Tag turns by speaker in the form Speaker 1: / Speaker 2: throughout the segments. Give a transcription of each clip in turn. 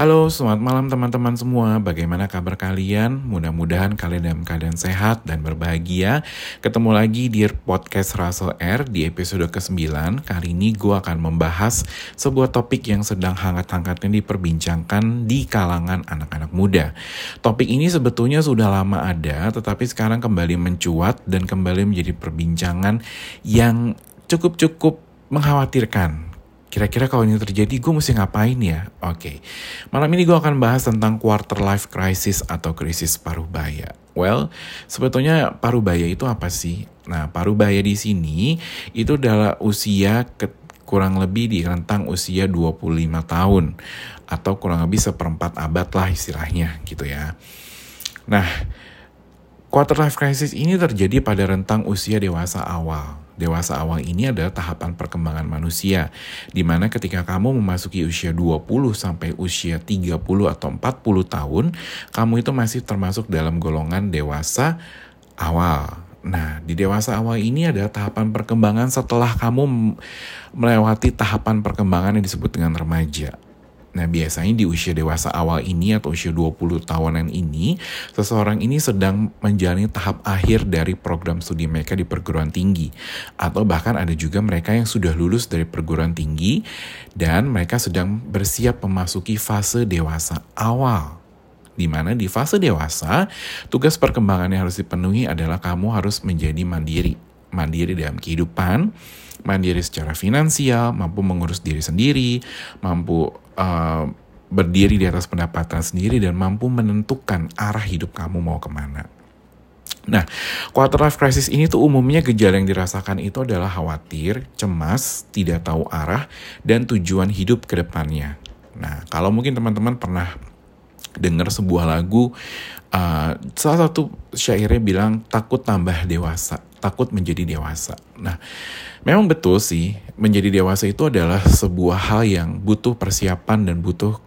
Speaker 1: Halo, selamat malam teman-teman semua. Bagaimana kabar kalian? Mudah-mudahan kalian dalam keadaan sehat dan berbahagia. Ketemu lagi di podcast Russell R di episode ke-9. Kali ini gue akan membahas sebuah topik yang sedang hangat-hangatnya diperbincangkan di kalangan anak-anak muda. Topik ini sebetulnya sudah lama ada, tetapi sekarang kembali mencuat dan kembali menjadi perbincangan yang cukup-cukup mengkhawatirkan Kira-kira kalau ini terjadi gue mesti ngapain ya? Oke, okay. malam ini gue akan bahas tentang quarter life crisis atau krisis paruh baya. Well, sebetulnya paruh baya itu apa sih? Nah, paruh baya di sini itu adalah usia ke, kurang lebih di rentang usia 25 tahun atau kurang lebih seperempat abad lah istilahnya gitu ya. Nah, quarter life crisis ini terjadi pada rentang usia dewasa awal Dewasa awal ini adalah tahapan perkembangan manusia, di mana ketika kamu memasuki usia 20 sampai usia 30 atau 40 tahun, kamu itu masih termasuk dalam golongan dewasa awal. Nah, di dewasa awal ini adalah tahapan perkembangan setelah kamu melewati tahapan perkembangan yang disebut dengan remaja. Nah biasanya di usia dewasa awal ini atau usia 20 tahunan ini, seseorang ini sedang menjalani tahap akhir dari program studi mereka di perguruan tinggi. Atau bahkan ada juga mereka yang sudah lulus dari perguruan tinggi dan mereka sedang bersiap memasuki fase dewasa awal. Di mana di fase dewasa, tugas perkembangan yang harus dipenuhi adalah kamu harus menjadi mandiri. Mandiri dalam kehidupan, mandiri secara finansial, mampu mengurus diri sendiri, mampu uh, berdiri di atas pendapatan sendiri dan mampu menentukan arah hidup kamu mau ke mana. Nah, quarter life crisis ini tuh umumnya gejala yang dirasakan itu adalah khawatir, cemas, tidak tahu arah, dan tujuan hidup ke depannya. Nah, kalau mungkin teman-teman pernah dengar sebuah lagu, uh, salah satu syairnya bilang takut tambah dewasa takut menjadi dewasa. Nah, memang betul sih, menjadi dewasa itu adalah sebuah hal yang butuh persiapan dan butuh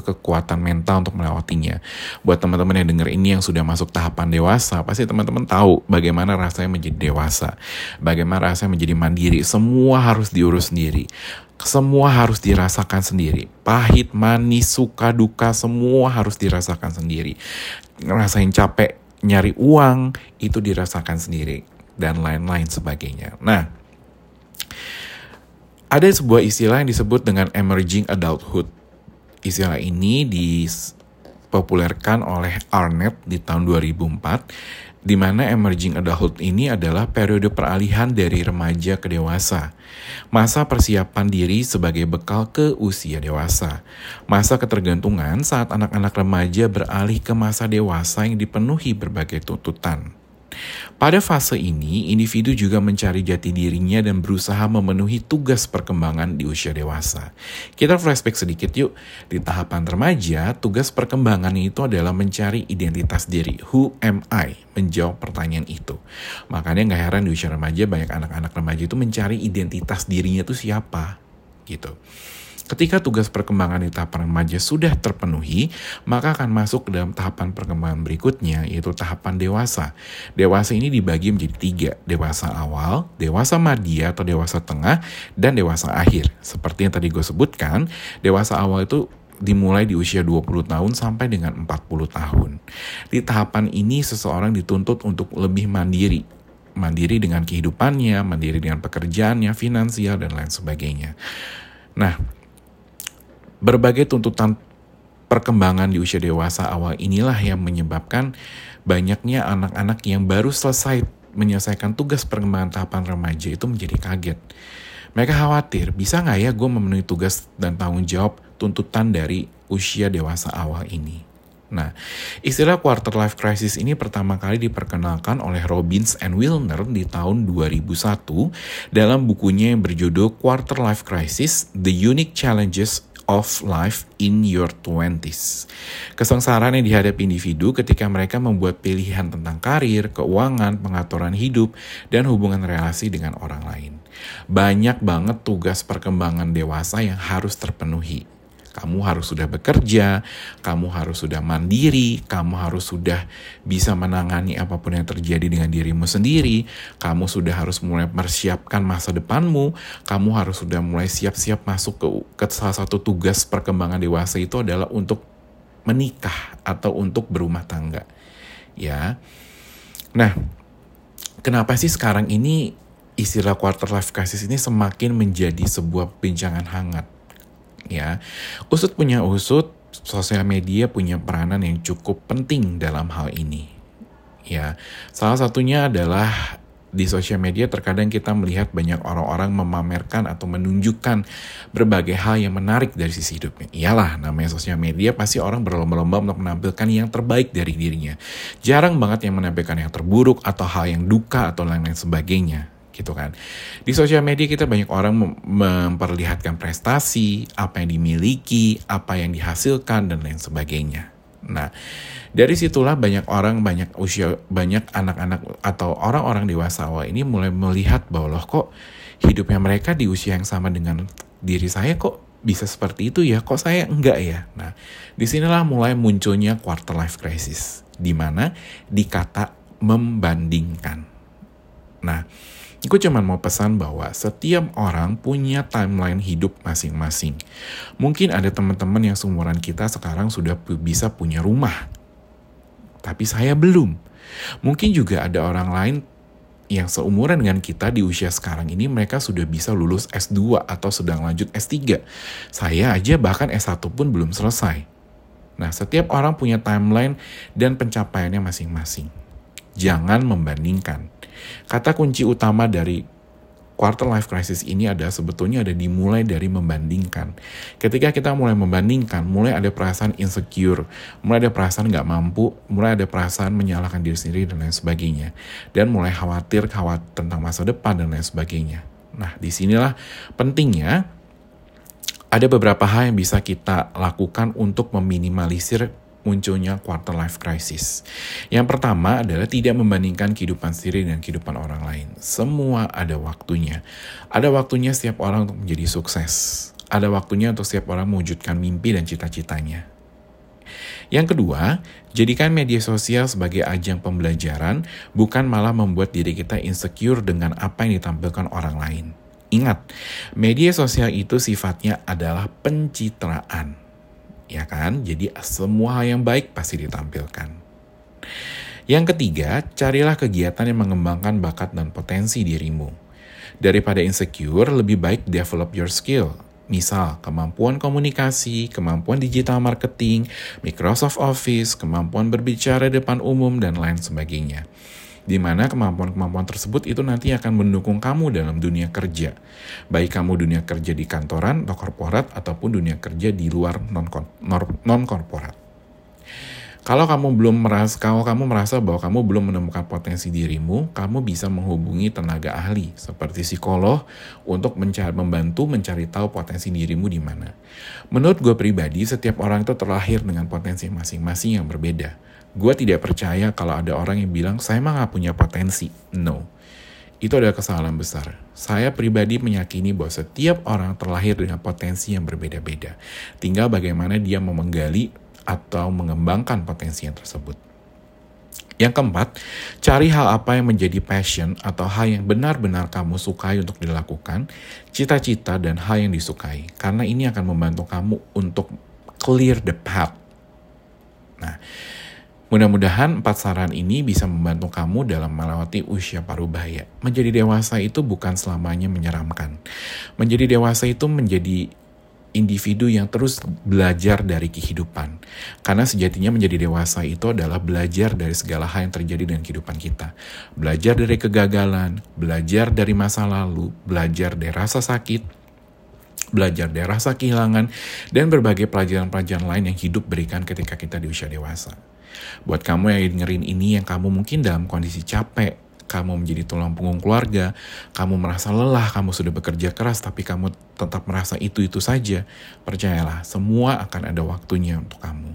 Speaker 1: kekuatan mental untuk melewatinya. Buat teman-teman yang dengar ini yang sudah masuk tahapan dewasa, pasti teman-teman tahu bagaimana rasanya menjadi dewasa. Bagaimana rasanya menjadi mandiri. Semua harus diurus sendiri. Semua harus dirasakan sendiri. Pahit, manis, suka, duka, semua harus dirasakan sendiri. Ngerasain capek, nyari uang, itu dirasakan sendiri dan lain-lain sebagainya. Nah, ada sebuah istilah yang disebut dengan emerging adulthood. Istilah ini dipopulerkan oleh Arnett di tahun 2004 di mana emerging adulthood ini adalah periode peralihan dari remaja ke dewasa. Masa persiapan diri sebagai bekal ke usia dewasa. Masa ketergantungan saat anak-anak remaja beralih ke masa dewasa yang dipenuhi berbagai tuntutan. Pada fase ini, individu juga mencari jati dirinya dan berusaha memenuhi tugas perkembangan di usia dewasa. Kita flashback sedikit yuk. Di tahapan remaja, tugas perkembangan itu adalah mencari identitas diri. Who am I? Menjawab pertanyaan itu. Makanya nggak heran di usia remaja banyak anak-anak remaja itu mencari identitas dirinya itu siapa gitu. Ketika tugas perkembangan di tahapan remaja sudah terpenuhi, maka akan masuk ke dalam tahapan perkembangan berikutnya, yaitu tahapan dewasa. Dewasa ini dibagi menjadi tiga, dewasa awal, dewasa madya atau dewasa tengah, dan dewasa akhir. Seperti yang tadi gue sebutkan, dewasa awal itu dimulai di usia 20 tahun sampai dengan 40 tahun. Di tahapan ini seseorang dituntut untuk lebih mandiri, mandiri dengan kehidupannya, mandiri dengan pekerjaannya, finansial, dan lain sebagainya. Nah, Berbagai tuntutan perkembangan di usia dewasa awal inilah yang menyebabkan banyaknya anak-anak yang baru selesai menyelesaikan tugas perkembangan tahapan remaja itu menjadi kaget. Mereka khawatir, bisa nggak ya gue memenuhi tugas dan tanggung jawab tuntutan dari usia dewasa awal ini? Nah, istilah quarter life crisis ini pertama kali diperkenalkan oleh Robbins and Wilner di tahun 2001 dalam bukunya yang berjudul Quarter Life Crisis: The Unique Challenges of life in your twenties. Kesengsaraan yang dihadapi individu ketika mereka membuat pilihan tentang karir, keuangan, pengaturan hidup, dan hubungan relasi dengan orang lain. Banyak banget tugas perkembangan dewasa yang harus terpenuhi. Kamu harus sudah bekerja, kamu harus sudah mandiri, kamu harus sudah bisa menangani apa pun yang terjadi dengan dirimu sendiri, kamu sudah harus mulai mempersiapkan masa depanmu, kamu harus sudah mulai siap-siap masuk ke, ke salah satu tugas perkembangan dewasa itu adalah untuk menikah atau untuk berumah tangga. Ya. Nah, kenapa sih sekarang ini istilah quarter life crisis ini semakin menjadi sebuah bincangan hangat? Ya. Usut punya usut, sosial media punya peranan yang cukup penting dalam hal ini. Ya, salah satunya adalah di sosial media terkadang kita melihat banyak orang-orang memamerkan atau menunjukkan berbagai hal yang menarik dari sisi hidupnya. Iyalah, namanya sosial media pasti orang berlomba-lomba untuk menampilkan yang terbaik dari dirinya. Jarang banget yang menampilkan yang terburuk atau hal yang duka atau lain-lain sebagainya gitu kan. Di sosial media kita banyak orang mem memperlihatkan prestasi, apa yang dimiliki, apa yang dihasilkan dan lain sebagainya. Nah, dari situlah banyak orang, banyak usia, banyak anak-anak atau orang-orang dewasa awal ini mulai melihat bahwa loh kok hidupnya mereka di usia yang sama dengan diri saya kok bisa seperti itu ya, kok saya enggak ya. Nah, di sinilah mulai munculnya quarter life crisis, di mana dikata membandingkan. Nah, Gue cuma mau pesan bahwa setiap orang punya timeline hidup masing-masing. Mungkin ada teman-teman yang seumuran kita sekarang sudah bisa punya rumah. Tapi saya belum. Mungkin juga ada orang lain yang seumuran dengan kita di usia sekarang ini mereka sudah bisa lulus S2 atau sedang lanjut S3. Saya aja bahkan S1 pun belum selesai. Nah, setiap orang punya timeline dan pencapaiannya masing-masing. Jangan membandingkan. Kata kunci utama dari quarter life crisis ini ada sebetulnya ada dimulai dari membandingkan. Ketika kita mulai membandingkan, mulai ada perasaan insecure, mulai ada perasaan nggak mampu, mulai ada perasaan menyalahkan diri sendiri dan lain sebagainya, dan mulai khawatir khawatir tentang masa depan dan lain sebagainya. Nah, di sinilah pentingnya ada beberapa hal yang bisa kita lakukan untuk meminimalisir munculnya quarter life crisis. Yang pertama adalah tidak membandingkan kehidupan sendiri dengan kehidupan orang lain. Semua ada waktunya. Ada waktunya setiap orang untuk menjadi sukses. Ada waktunya untuk setiap orang mewujudkan mimpi dan cita-citanya. Yang kedua, jadikan media sosial sebagai ajang pembelajaran, bukan malah membuat diri kita insecure dengan apa yang ditampilkan orang lain. Ingat, media sosial itu sifatnya adalah pencitraan ya kan? Jadi semua hal yang baik pasti ditampilkan. Yang ketiga, carilah kegiatan yang mengembangkan bakat dan potensi dirimu. Daripada insecure, lebih baik develop your skill. Misal, kemampuan komunikasi, kemampuan digital marketing, Microsoft Office, kemampuan berbicara depan umum, dan lain sebagainya di mana kemampuan-kemampuan tersebut itu nanti akan mendukung kamu dalam dunia kerja. Baik kamu dunia kerja di kantoran atau korporat ataupun dunia kerja di luar non-korporat. Kalau kamu belum merasa, kalau kamu merasa bahwa kamu belum menemukan potensi dirimu, kamu bisa menghubungi tenaga ahli seperti psikolog untuk mencari, membantu mencari tahu potensi dirimu di mana. Menurut gue pribadi, setiap orang itu terlahir dengan potensi masing-masing yang berbeda. Gue tidak percaya kalau ada orang yang bilang, saya mah gak punya potensi. No. Itu adalah kesalahan besar. Saya pribadi meyakini bahwa setiap orang terlahir dengan potensi yang berbeda-beda. Tinggal bagaimana dia mau menggali atau mengembangkan potensi yang tersebut. Yang keempat, cari hal apa yang menjadi passion atau hal yang benar-benar kamu sukai untuk dilakukan, cita-cita dan hal yang disukai. Karena ini akan membantu kamu untuk clear the path. Mudah-mudahan empat saran ini bisa membantu kamu dalam melewati usia parubaya. Menjadi dewasa itu bukan selamanya menyeramkan. Menjadi dewasa itu menjadi individu yang terus belajar dari kehidupan. Karena sejatinya menjadi dewasa itu adalah belajar dari segala hal yang terjadi dengan kehidupan kita. Belajar dari kegagalan, belajar dari masa lalu, belajar dari rasa sakit, belajar dari rasa kehilangan, dan berbagai pelajaran-pelajaran lain yang hidup berikan ketika kita di usia dewasa. Buat kamu yang dengerin ini yang kamu mungkin dalam kondisi capek, kamu menjadi tulang punggung keluarga, kamu merasa lelah, kamu sudah bekerja keras tapi kamu tetap merasa itu-itu saja, percayalah, semua akan ada waktunya untuk kamu.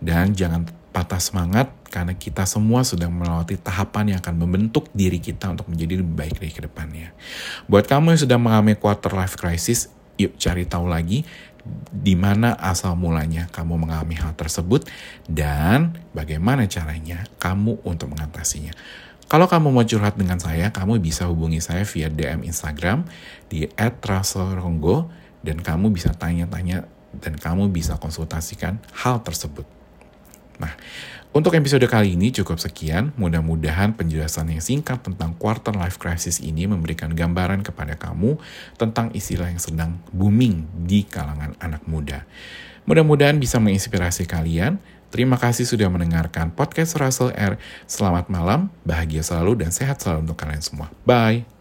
Speaker 1: Dan jangan patah semangat karena kita semua sedang melewati tahapan yang akan membentuk diri kita untuk menjadi lebih baik dari ke depannya. Buat kamu yang sudah mengalami quarter life crisis, yuk cari tahu lagi di mana asal mulanya kamu mengalami hal tersebut dan bagaimana caranya kamu untuk mengatasinya. Kalau kamu mau curhat dengan saya, kamu bisa hubungi saya via DM Instagram di @rasolronggo dan kamu bisa tanya-tanya dan kamu bisa konsultasikan hal tersebut. Nah, untuk episode kali ini cukup sekian. Mudah-mudahan penjelasan yang singkat tentang quarter life crisis ini memberikan gambaran kepada kamu tentang istilah yang sedang booming di kalangan anak muda. Mudah-mudahan bisa menginspirasi kalian. Terima kasih sudah mendengarkan podcast Russell R. Selamat malam, bahagia selalu, dan sehat selalu untuk kalian semua. Bye.